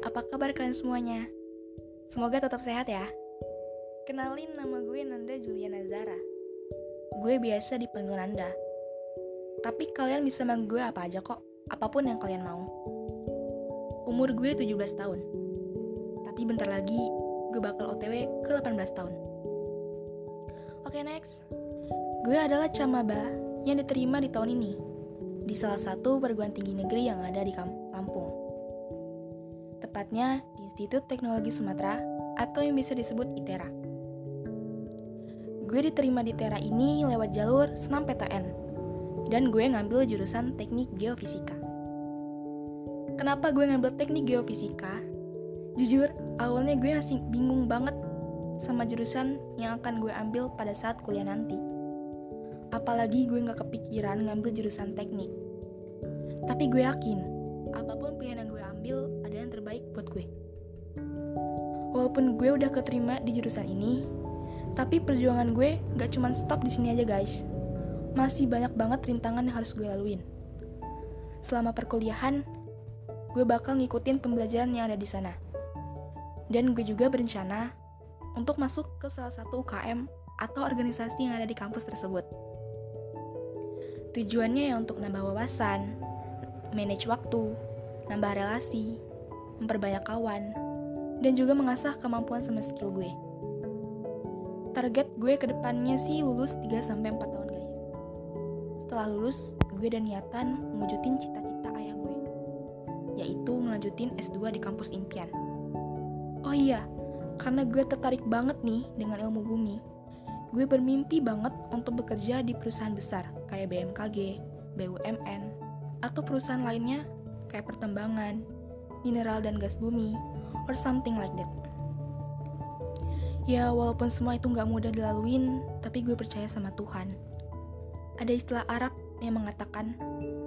apa kabar kalian semuanya? Semoga tetap sehat ya. Kenalin nama gue Nanda Juliana Zara. Gue biasa dipanggil Nanda. Tapi kalian bisa manggil gue apa aja kok, apa pun yang kalian mau. Umur gue 17 tahun. Tapi bentar lagi gue bakal OTW ke 18 tahun. Oke, next. Gue adalah camaba yang diterima di tahun ini di salah satu perguruan tinggi negeri yang ada di Lampung tepatnya di Institut Teknologi Sumatera atau yang bisa disebut ITERA. Gue diterima di ITERA ini lewat jalur senam PTN, dan gue ngambil jurusan teknik geofisika. Kenapa gue ngambil teknik geofisika? Jujur, awalnya gue masih bingung banget sama jurusan yang akan gue ambil pada saat kuliah nanti. Apalagi gue gak kepikiran ngambil jurusan teknik. Tapi gue yakin, Walaupun gue udah keterima di jurusan ini, tapi perjuangan gue gak cuma stop di sini aja guys. Masih banyak banget rintangan yang harus gue laluin. Selama perkuliahan, gue bakal ngikutin pembelajaran yang ada di sana. Dan gue juga berencana untuk masuk ke salah satu UKM atau organisasi yang ada di kampus tersebut. Tujuannya ya untuk nambah wawasan, manage waktu, nambah relasi, memperbanyak kawan, dan juga mengasah kemampuan sama skill gue. Target gue ke depannya sih lulus 3-4 tahun guys. Setelah lulus, gue dan niatan mewujudin cita-cita ayah gue, yaitu ngelanjutin S2 di kampus impian. Oh iya, karena gue tertarik banget nih dengan ilmu bumi, gue bermimpi banget untuk bekerja di perusahaan besar kayak BMKG, BUMN, atau perusahaan lainnya kayak pertambangan, mineral dan gas bumi, or something like that. Ya, walaupun semua itu nggak mudah dilaluin, tapi gue percaya sama Tuhan. Ada istilah Arab yang mengatakan,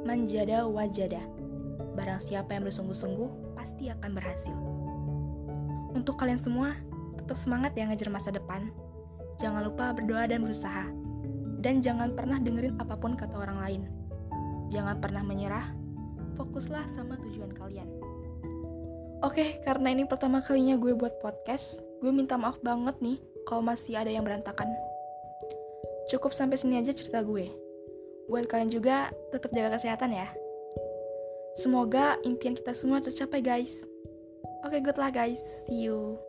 manjada wajada. Barang siapa yang bersungguh-sungguh, pasti akan berhasil. Untuk kalian semua, tetap semangat ya ngejar masa depan. Jangan lupa berdoa dan berusaha. Dan jangan pernah dengerin apa pun kata orang lain. Jangan pernah menyerah, fokuslah sama tujuan kalian. Oke, karena ini pertama kalinya gue buat podcast, gue minta maaf banget nih kalau masih ada yang berantakan. Cukup sampai sini aja cerita gue. Buat kalian juga, tetap jaga kesehatan ya. Semoga impian kita semua tercapai guys. Oke, good luck guys. See you.